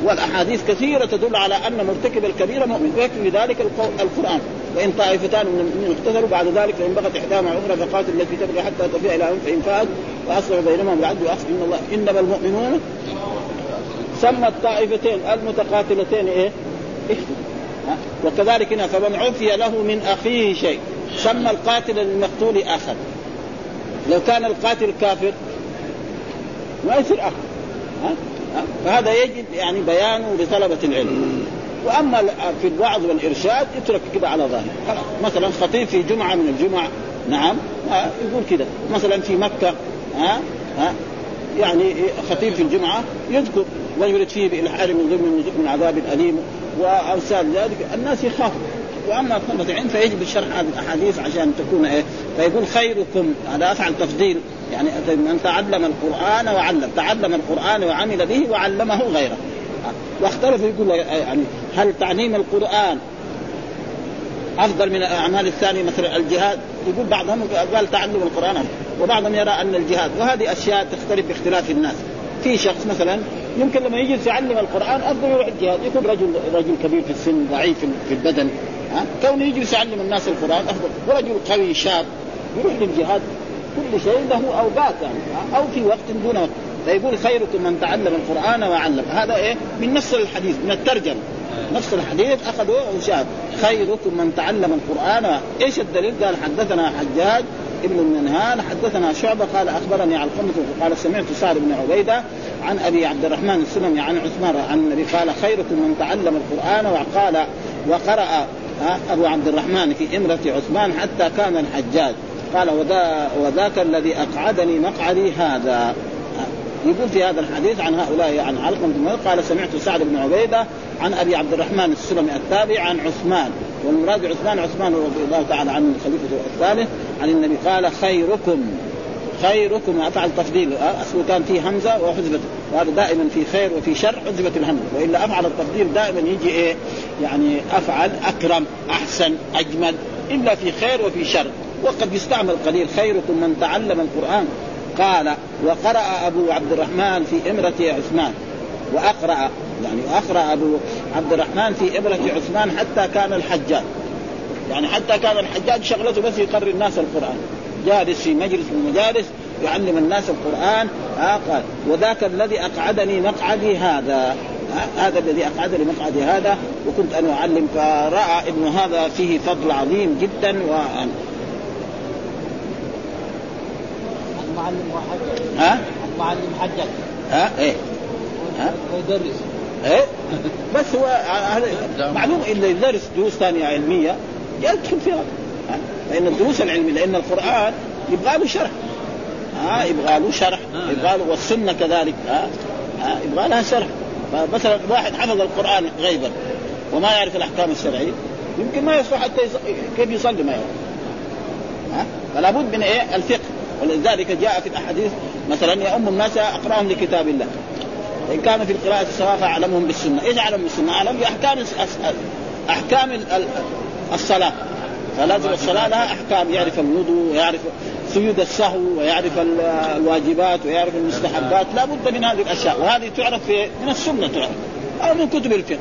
والأحاديث كثيرة تدل على أن مرتكب الكبيره مؤمن. ويكفي ذلك القرآن. وان طائفتان من المؤمنين اقتتلوا بعد ذلك فإن بغت إحداهما أخرى فقاتل التي تبغي حتى تفيء إلى فان فات واصلحوا بينهما بالعدل وأصلح. إن الله إنما المؤمنون سمى الطائفتين المتقاتلتين إيه؟ وكذلك هنا فمن عفي له من أخيه شيء. سمى القاتل للمقتول اخا لو كان القاتل كافر ما يصير اخ؟ فهذا يجب يعني بيانه لطلبة العلم. وأما في الوعظ والإرشاد يترك كذا على ظاهر مثلا خطيب في جمعة من الجمع. نعم. يقول كذا مثلا في مكة. ها ها يعني خطيب في الجمعة يذكر ويرد فيه بالحال من ضمن من عذاب أليم وامثال ذلك. الناس يخافوا. وأما طلبه العلم فيجب شرح هذه الأحاديث عشان تكون إيه؟ فيقول خيركم. هذا أفعل تفضيل. يعني من تعلم القرآن وعلم. تعلم القرآن وعمل به وعلمه غيره. واختلفوا يقول يعني هل تعليم القرآن أفضل من الأعمال الثانية مثلا الجهاد؟ يقول بعضهم قال تعلم القرآن وبعضهم يرى أن الجهاد وهذه أشياء تختلف باختلاف الناس. في شخص مثلا يمكن لما يجلس يعلم القرآن أفضل يروح الجهاد يكون رجل رجل كبير في السن ضعيف في البدن ها؟ كونه يجلس يعلم الناس القرآن أفضل. ورجل قوي شاب يروح للجهاد كل شيء له أوقات يعني أو في وقت دون وقت. فيقول خيركم من تعلم القرآن وعلم هذا إيه؟ من نفس الحديث من الترجمة. نفس الحديث أخذوه وشاف. خيركم من تعلم القرآن إيش الدليل؟ قال حدثنا حجاج ابن المنهال حدثنا شعبة قال أخبرني علقمه قال سمعت سعد بن عبيدة عن أبي عبد الرحمن السلمي عن عثمان عن النبي قال خيركم من تعلم القرآن وقال وقرأ أبو عبد الرحمن في إمرة عثمان حتى كان الحجاج. قال وذا وذاك الذي أقعدني مقعدي هذا. يقول في هذا الحديث عن هؤلاء عن علقمة بن قال سمعت سعد بن عبيدة عن أبي عبد الرحمن السلمي التابع عن عثمان والمراد عثمان عثمان رضي الله تعالى عنه الخليفه الثالث عن النبي قال خيركم خيركم أفعل تفضيل اصله كان فيه همزه وحذفت وهذا دائما في خير وفي شر حذفت الهمزه وإلا أفعل التفضيل دائما يجي إيه؟ يعني أفعل أكرم أحسن أجمل إلا في خير وفي شر. وقد يستعمل قليل خيركم من تعلم القرآن. قال وقرأ أبو عبد الرحمن في إمرة عثمان. وأقرأ يعني أقرأ أبو عبد الرحمن في إمرة عثمان حتى كان الحجاج. يعني حتى كان الحجاج شغلته بس يقرر الناس القرآن. جالس في مجلس من المجالس يعلم الناس القرآن. آه قال وذاك الذي أقعدني مقعدي هذا. آه هذا الذي أقعدني مقعدي هذا. وكنت أنا أعلم فرأى أنه هذا فيه فضل عظيم جدا. و المعلم وحجج ها؟ المعلم حجج ها؟ إيه. ها؟ ويدرس. إيه؟ بس هو معلوم إنه يدرس دروس ثانية علمية. يدخل فيها لأن الدروس العلمية لأن القرآن يبغى له شرح. ها؟ يبغى له شرح. يبغى له والسنة كذلك. ها, ها؟ يبغى لها شرح. فمثلا واحد حفظ القرآن غيبا وما يعرف الأحكام الشرعية يمكن ما يصلح حتى يص... كيف يصلي ما يعرف. ها؟ فلا بد من إيه؟ الفقه. ولذلك جاء في الأحاديث مثلا يا أم الناس أقرأهم لكتاب الله. وان كان في القراءة سواء فأعلمهم بالسنة، إيش أعلم بالسنة؟ أعلم بأحكام أحكام الصلاة. فلازم الصلاة لها أحكام. يعرف الوضوء ويعرف سجود السهو ويعرف الواجبات ويعرف المستحبات. لا بد من هذه الأشياء. وهذه تعرف في من السنة تعرف. أو من كتب الفقه.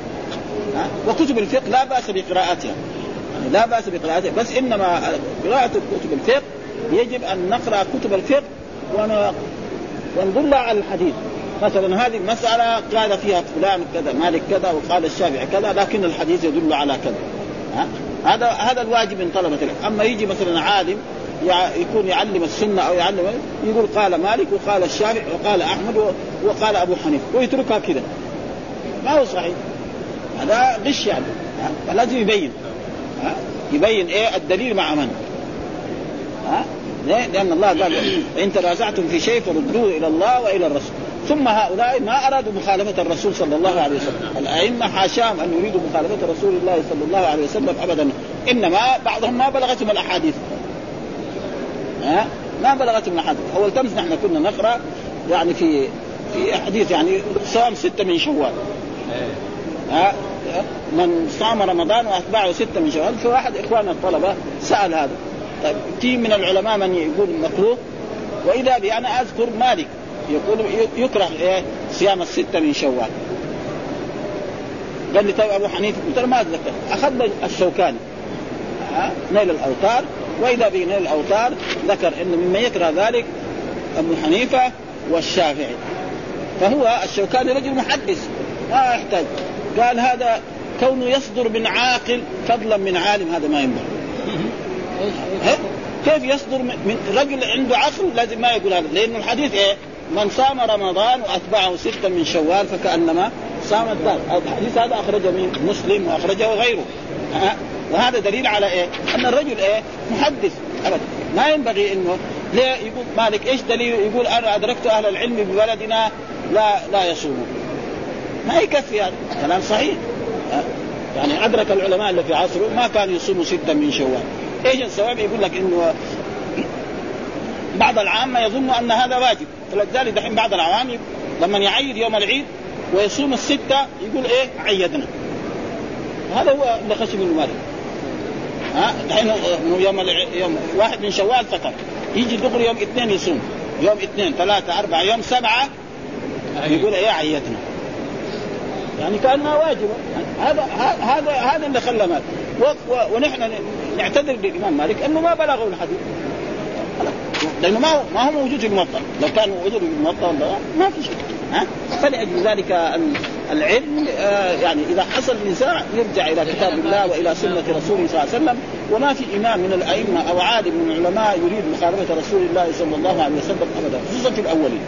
وكتب الفقه لا بأس بقراءتها. يعني لا بأس بقراءتها. بس إنما قراءة كتب الفقه يجب أن نقرأ كتب الفقه ونظل على الحديث. مثلا هذه المسألة قال فيها فلان كذا مالك كذا وقال الشافعي كذا لكن الحديث يدل على كذا. ها؟ هذا هذا الواجب من طلبة العلم. أما يجي مثلا عالم يكون يعلم السنة أو يعلم يقول قال مالك وقال الشافعي وقال أحمد وقال أبو حنيفة ويتركها كذا. ما هو صحيح؟ هذا غش يعني. فلازم يبين. ها؟ يبين إيه؟ الدليل مع من؟ ليه؟ لأن الله قال ان تنازعتم في شيء فردوه إلى الله وإلى الرسول ثم هؤلاء ما أرادوا مخالفة الرسول صلى الله عليه وسلم، الأئمة حاشاهم أن يريدوا مخالفة رسول الله صلى الله عليه وسلم ابدا، إنما بعضهم ما بلغتهم الأحاديث. ها؟ ما بلغتهم الأحاديث، أول تمس نحن كنا نقرأ يعني في في حديث يعني صام ستة من شوال. ها من صام رمضان واتبعه ستة من شوال، فواحد اخواننا الطلبة سأل هذا. طيب في من العلماء من يقول مكروه وإذا بي أنا أذكر مالك يقول يكره إيه؟ صيام الستة من شوال. قال لي طيب أبو حنيفة قلت له ما اتذكر اخذنا الشوكاني نيل الأوطار وإذا به نيل الأوطار ذكر ان مما يكره ذلك أبو حنيفة والشافعي. فهو الشوكاني رجل محدث ما يحتاج. قال هذا كونه يصدر من عاقل فضلا من عالم هذا ما ينبغي. كيف يصدر من رجل عنده عقل لازم ما يقول هذا؟ لأنه الحديث إيه؟ من صام رمضان وأتبعه ستا من شوال فكأنما صام الدار. الحديث هذا أخرجه من مسلم وأخرجه غيره. وهذا دليل على إيه؟ أن الرجل إيه؟ محدث. ابدا. ما ينبغي إنه ليه يقول مالك إيش دليل يقول أنا أدركت أهل العلم ببلدنا لا لا يصومون. ما يكفي هذا. كلام صحيح. يعني أدرك العلماء اللي في عصره ما كانوا يصوموا ستا من شوال. إيش السبب؟ يقول لك إنه بعض العامة يظن أن هذا واجب. فلذلك دحين بعض العوام لما يعيد يوم العيد ويصوم الستة يقول إيه؟ عيدنا. هذا هو اللي خشي من مالك. ها؟ دحين يوم يوم واحد من شوال فطر يجي دغري يوم اثنين يصوم. يوم اثنين ثلاثة أربعة يوم سبعة يقول إيه؟ عيدنا. يعني كأنها واجبة. هذا هذا هذا اللي خلى مالك. ونحن نعتذر للامام مالك أنه ما بلغه الحديث. لأنه ما هو ما هو موجود في الموطأ. لو كان موجود في الموطأ ما في شيء ها؟ فلأجل ذلك العلم آه يعني إذا حصل نزاع يرجع إلى كتاب الله وإلى سنة رسوله صلى الله عليه وسلم. وما في إمام من الأئمة أو عالم من العلماء يريد مخالفة رسول الله صلى الله عليه وسلم ابدا خصوصا في الأولين.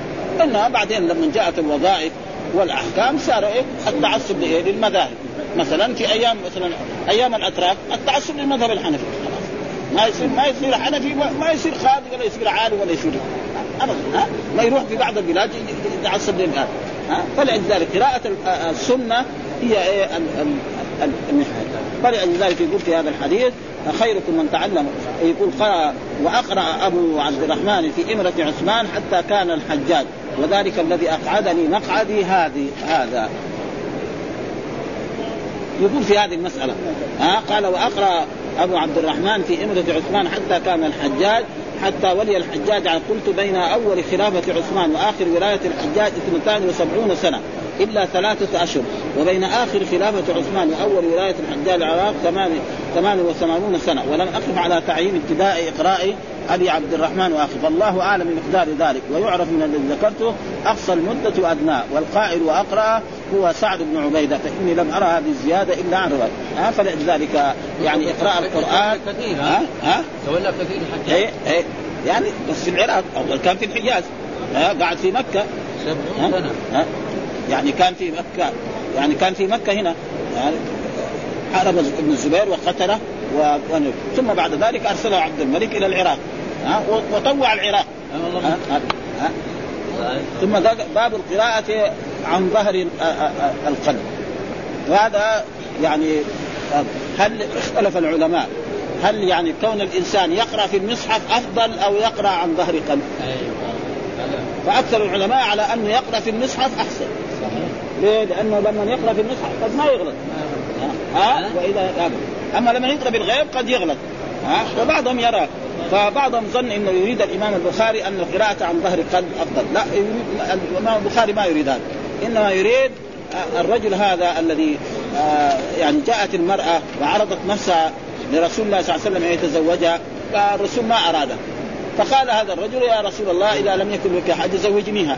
انها بعدين لما جاءت الوظائف والأحكام صار إيه التعصب للمذاهب. مثلا في أيام مثلا أيام الأتراك التعصب للمذهب الحنفي. ما يصير ما يصير حنفي ما يصير خالد ولا يصير عالم ولا يصير ابدا ها؟ ما يروح في بعض البلاد يتعصب للمذهب ها؟ فلذلك قراءة السنة هي إيه؟ فلذلك يقول في هذا الحديث خيركم من تعلم يقول قرأ وأقرأ أبو عبد الرحمن في إمرة عثمان حتى كان الحجاج. وذلك الذي أقعدني مقعدي هذه هذا. يقول في هذه المسألة ها قال وأقرأ أبو عبد الرحمن في إمرة عثمان حتى كان الحجاج حتى ولي الحجاج قلت بين أول خلافة عثمان وآخر ولاية الحجاج 72 سنة إلا ثلاثة أشهر وبين آخر خلافة عثمان وأول ولاية الحجاج العراق 88 سنة ولم أقف على تعيين ابتداء إقراء أبي عبد الرحمن وأخي. فالله أعلم بمقدار ذلك. ويعرف من الذي ذكرته أقصى المدة وادناه والقائل وأقرأ هو سعد بن عبيدة. فاني لم أرى هذه الزيادة إلا عن رواية. ها فلذلك يعني إقراء القرآن. كثير ها؟ ها؟ تولى كثير الحجاج إيه إيه. يعني بس في العراق. أول كان في الحجاز. ها قاعد في مكة. 70 سنة. ها؟ يعني كان في مكة. يعني كان في مكة هنا. يعني حارب ابن الزبير وقتله و... ثم بعد ذلك أرسله عبد الملك إلى العراق. ها وطوع العراق ها؟ ثم باب القراءة عن ظهر القلب وهذا يعني هل اختلف العلماء هل يعني كون الإنسان يقرأ في المصحف أفضل أو يقرأ عن ظهر قلب؟ فأكثر العلماء على أنه يقرأ في المصحف أحسن. ليه؟ لأنه لما يقرأ في المصحف قد ما يغلط. ها؟ واذا أما لما يقرأ بالغيب قد يغلط. ها؟ وبعضهم يرى فبعضهم ظن إنه يريد الإمام البخاري أن القراءة عن ظهر قلب أفضل، لا الإمام البخاري ما يريد هذا، إنما يريد الرجل هذا الذي يعني جاءت المرأة وعرضت نفسها لرسول الله صلى الله عليه وسلم أن يتزوجها فالرسول ما أراده. فقال هذا الرجل يا رسول الله إذا لم يكن لك حد زوجنيها.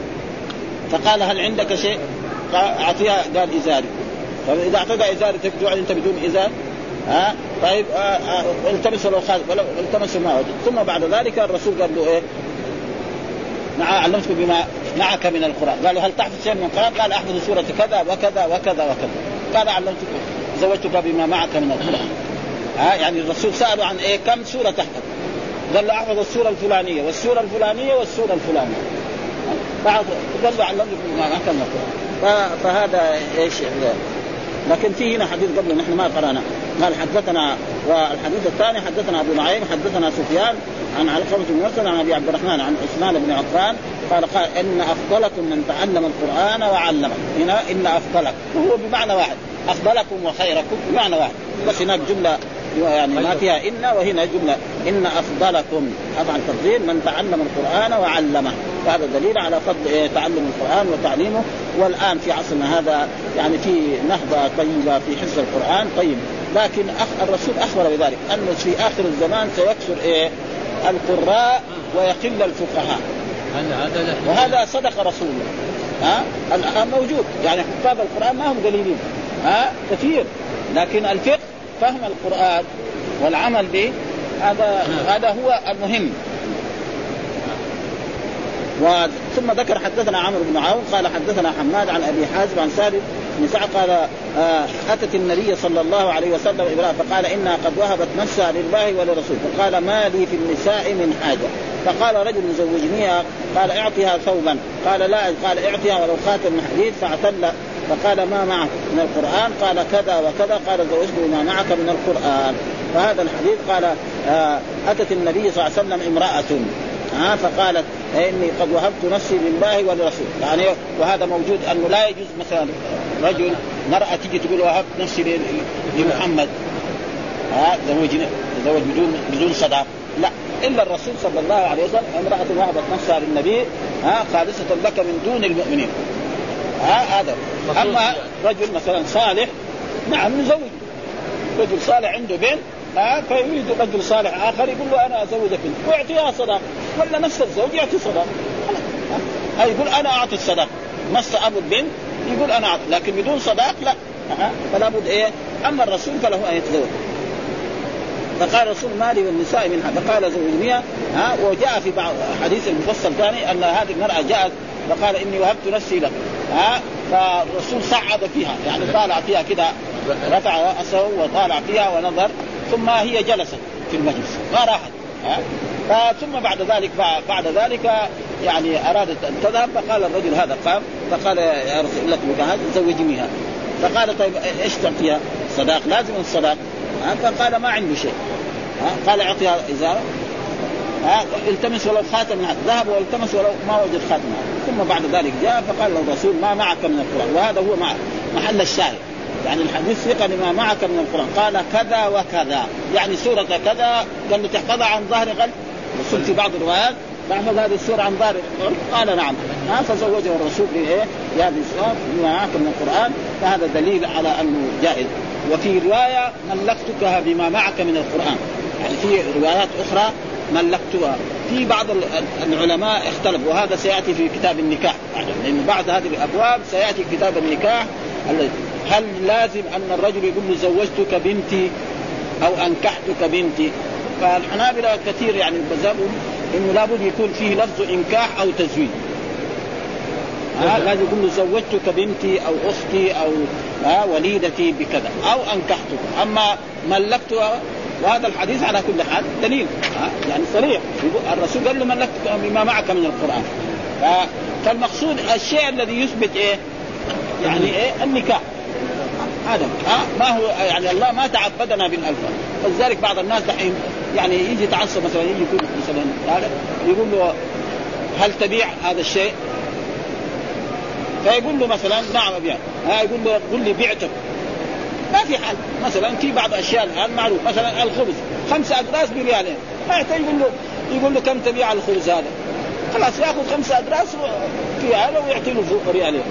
فقال هل عندك شيء؟ أعطيها. قال إزاري. فإذا اعطيها إزاري تقعد انت بدون إزار. ها؟ طيب التمسوا لو خالد ولو التمسوا ما وجد ثم بعد ذلك الرسول قال له إيه؟ مع علمتك بما معك من القرآن. قال هل تحفظ شيء من القران؟ قال احفظ سورة كذا وكذا وكذا وكذا. قال علمتك زوجتك بما معك من القرآن. ها؟ يعني الرسول سأله عن إيه؟ كم سورة تحفظ قال له احفظ السورة الفلانية والسورة الفلانية والسورة الفلانية. بعض قال له علمني ما كان فهذا إيش لكن في هنا حديث قبل نحن ما قرأنا. قال حدثنا والحديث الثاني حدثنا أبو نعيم حدثنا سفيان عن علقمة بن مسلم عن أبي عبد الرحمن عن عثمان بن عفان قال قال إن أفضلكم من تعلم القرآن وعلمه. هنا إن افضلكم وهو بمعنى واحد. أفضلكم وخيركم بمعنى واحد. بس هناك جملة يعني ما فيها إن وهنا جمله إن أفضلكم طبعا تفضيل من تعلم القرآن وعلمه. وهذا دليل على فضل إيه تعلم القرآن وتعليمه. والآن في عصرنا هذا يعني في نهضة طيبة في حفظ القرآن طيب. لكن أخ الرسول أخبر بذلك انه في آخر الزمان سيكثر إيه القراء ويقل الفقهاء. وهذا صدق رسول الله. ها؟ الآن موجود. يعني حفاظ القرآن ما هم قليلين. ها؟ كثير. لكن الفقه فهم القرآن والعمل به هذا هذا هو المهم. ثم ذكر حدثنا عمرو بن عون قال حدثنا حماد عن أبي حازم عن سالم بن سعد قال آه أتت النبي صلى الله عليه وسلم إبراهيم فقال انها قد وهبت نفسها لله ولرسوله. فقال ما لي في النساء من حاجة. فقال رجل زوجنيها. قال اعطها ثوبا. قال لا. قال اعطها ولو خاتم من حديد فاعتل فقال ما معك من القرآن؟ قال كذا وكذا. قال زوجته ما معك من القرآن. فهذا الحديث قال آه أتت النبي صلى الله عليه وسلم امرأة. ها فقالت إني قد وهبت نفسي لله ولرسوله. يعني وهذا موجود أنه لا يجوز مثلا رجل مرأة تجي تقول وهبت نفسي لمحمد. ها زوجني زوج بدون بدون صداق. لا إلا الرسول صلى الله عليه وسلم امرأة وهبت نفسها للنبي. ها خالصة لك من دون المؤمنين. ها هذا. أما رجل مثلا صالح نعم نزوج رجل صالح عنده بنت ها فيريد رجل صالح آخر يقول له أنا أزوجك بنت ويعطيها صداق ولا نفس الزوج يعطي صداق ها يقول أنا أعطي الصداق نص أبو البنت يقول أنا أعطي لكن بدون صداق لا. فلا بد إيه؟ أما الرسول فله أن يتزوج. فقال الرسول مالي والنساء من هذا قال زوجنيها ها وجاء في بعض حديث المفصل ثاني أن هذه المرأة جاءت فقال إني وهبت نفسي لك. ها؟ فالرسول صعد فيها. يعني طالع فيها كده رفع رأسه وطالع فيها ونظر ثم هي جلست في المجلس. ما راحت. ها؟ ثم بعد ذلك بعد ذلك يعني أرادت أن تذهب فقال الرجل هذا قام فقال يا رسول لك هذا زوجنيها فقال طيب إيش تعطيها؟ صداق؟ لازم الصداق. فقال ما عنده شيء. قال اعطيها إزارة. التمس ولو خاتم ذهب والتمس ولو ما وجد خاتم ثم بعد ذلك جاء فقال له الرسول ما معك من القرآن؟ وهذا هو مع محل الشاهد. يعني الحديث ثقة لما معك من القرآن. قال كذا وكذا. يعني سورة كذا قال له تحفظها عن ظهر قلب الرسول في بعض الروايات تحفظ هذه السورة عن ظهر قال نعم. ها فزوجه الرسول بإيه؟ بهذه السورة بما معك من القرآن؟ فهذا دليل على أنه جائز وفي رواية ملكتكها بما معك من القرآن. يعني في روايات أخرى ملكتها. في بعض العلماء اختلفوا وهذا سيأتي في كتاب النكاح. لأن بعد هذه الأبواب سيأتي كتاب النكاح. هل لازم أن الرجل يقول له زوجتك بنتي أو أنكحتك بنتي؟ فالحنابلة كثير يعني مذهبهم إنه لابد يكون فيه لفظ إنكاح أو تزويج. آه لازم يقول له زوجتك بنتي أو أختي أو آه وليدتي بكذا أو أنكحتك. أما ملكتها وهذا الحديث على كل حال دليل. يعني صريح. الرسول قال له ملكتك بما معك من القرآن. فالمقصود الشيء الذي يثبت إيه؟ يعني إيه؟ النكاح. هذا. ها؟ ما هو يعني الله ما تعبدنا بالألفاظ. ولذلك بعض الناس دحين يعني يجي يتعصب مثلا يجي يقول مثلا هذا يقول له هل تبيع هذا الشيء؟ فيقول له مثلا نعم أبيع. ها؟ يقول له قل لي بعتك. ما في حل. مثلا في بعض الاشياء الآن معروف. مثلا الخبز. خمسة اقراص بريالين ما يحتاج يقول له يقول له كم تبيع الخبز هذا؟ خلاص يأخذ خمسة اقراص في هذا ويعطي له ريالين.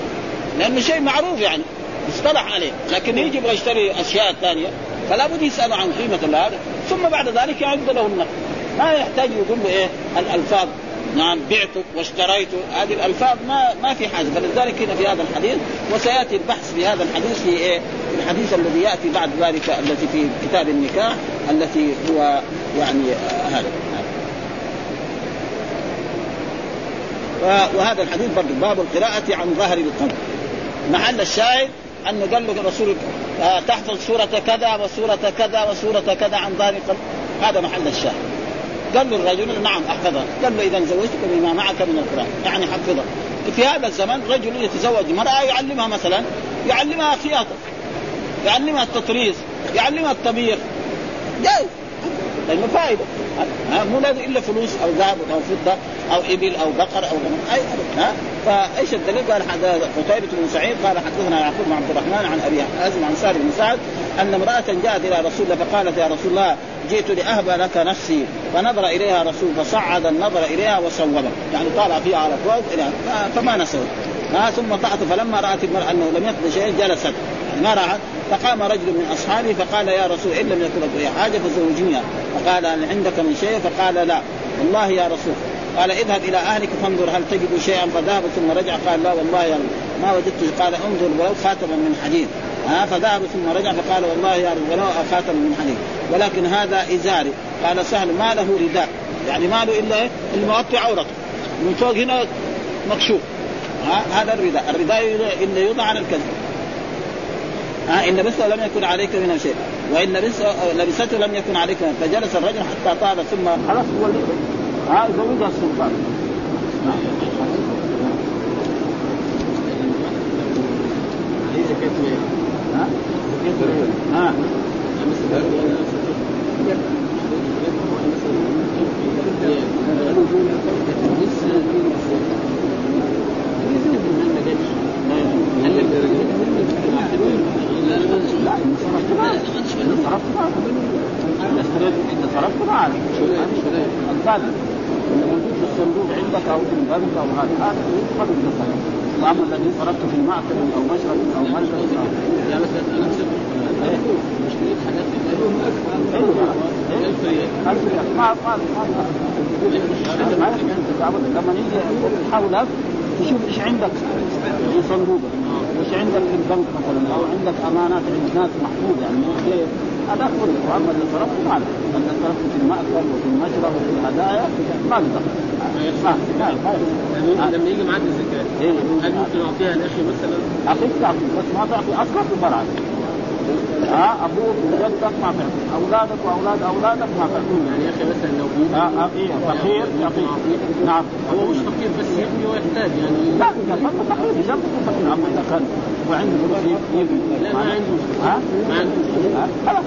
لأنه شيء معروف يعني. اصطلح عليه. لكن يجي يبغى يشتري أشياء ثانية فلا بد يسال عن قيمة هذا. ثم بعد ذلك يعد له النقد. ما يحتاج يقول له إيه؟ الألفاظ. نعم بعتك واشتريت. هذه الألفاظ ما ما في حاجة. فلذلك هنا في هذا الحديث وسيأتي البحث في هذا الحديث في إيه؟ في الحديث الذي يأتي بعد ذلك الذي في كتاب النكاح التي هو يعني آه هذا. وهذا الحديث برضه باب القراءة عن ظهر القلب. محل الشاهد انه قال له الرسول آه تحفظ سورة كذا وسورة كذا وسورة كذا عن ظهر القلب. هذا محل الشاهد. قال له الرجل نعم احفظها قال له إذا زوجتك بما معك من القرآن. يعني حفظها في هذا الزمن رجل يتزوج مرأة يعلمها مثلا يعلمها خياطة يعلمها التطريز يعلمها الطبيخ جائز لأنه فائدة. ها مو لازم إلا فلوس أو ذهب أو فضة أو إبل أو بقر أو غنم أي ها؟ فايش الدليل؟ قال قتيبة بن سعيد قال حدثنا يعقوب بن عبد الرحمن عن أبي حازم عن سالم بن سعد أن امرأة جاءت إلى رسول الله فقالت يا رسول الله جئت لأهب لك نفسي فنظر إليها رسول فصعد النظر إليها وصوبه يعني طالع فيها على فوق فما نسوت ها؟ ثم طعت فلما رأت المرأة أنه لم يقضي شيء جلست. ما راحت فقام رجل من أصحابه فقال يا رسول إن لم يكن لك حاجة فزوجنيها فقال هل عندك من شيء؟ فقال لا. والله يا رسول. قال اذهب إلى أهلك فانظر هل تجد شيئا؟ فذهب ثم رجع قال لا والله يا ما وجدت. قال انظر ولو خاتما من حديد. ها فذهب ثم رجع فقال والله يا رب ولو خاتم من حديد. ولكن هذا إزاري. قال سهل ما له رداء. يعني ما له إلا المغطي عورته من فوق هنا مكشوف. ها هذا الرداء. الرداء اللي يوضع على الكذب ها إن لبسته لم يكن عليك من شيء. وإن لبسته لم يكن عليك من فجلس الرجل حتى طال ثم خلاص هو ها زوجها السلطان ها ها صرفت ما اعرف الثالث اللي موجود في الصندوق عندك أو في البنك أو هذا هذا قبل التصرف واما الذي صرفته في معقل أو مشرب أو مجلس يا بس أنا مشكله حاجات ما ما ما لما يجي تحاول تشوف إيش عندك في صندوقك وايش عندك في البنك مثلا أو عندك امانات عند ناس محفوظه يعني هذا كله واما اللي صرفت ما له اما صرفت في المأكل وفي المشرب وفي الهدايا ما ما لما يجي معاد الزكاه هل ممكن أعطيها لأخي مثلا؟ اخيك تعطي بس ما تعطي اصغر في ها؟ أبوك وجدك ما تعطي أولادك وأولاد أولادك ما تعطي يعني يا أخي مثلا لو آه إيه فقير يعطيك نعم. هو مش فقير بس يبني ويحتاج يعني. لا إذا كان فقير إذا كنت فقير أما إذا كان وعنده فلوس يبني. لا ما عنده ها؟ ما عنده خلاص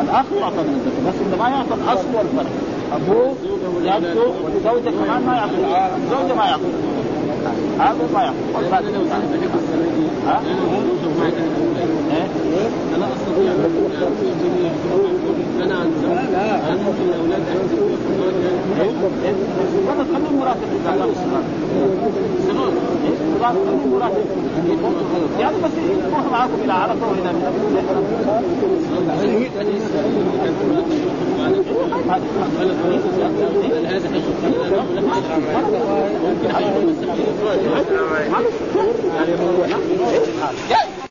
الأخ يعطى من الزكاة بس اذا ما يعطى الأصل والفرق. أبوه جده وزوجة كمان ما يعطي الزوجه ما يعطي هذا ما يعطي أنا لو ها؟ أنا استطيع أنا عن زوج هل ممكن الاولاد هذا خليه مراتب اذا صغار صغار خليه مراتب يعني بس يروح معاكم إلى عرفه والى هذا حيث ممكن جاي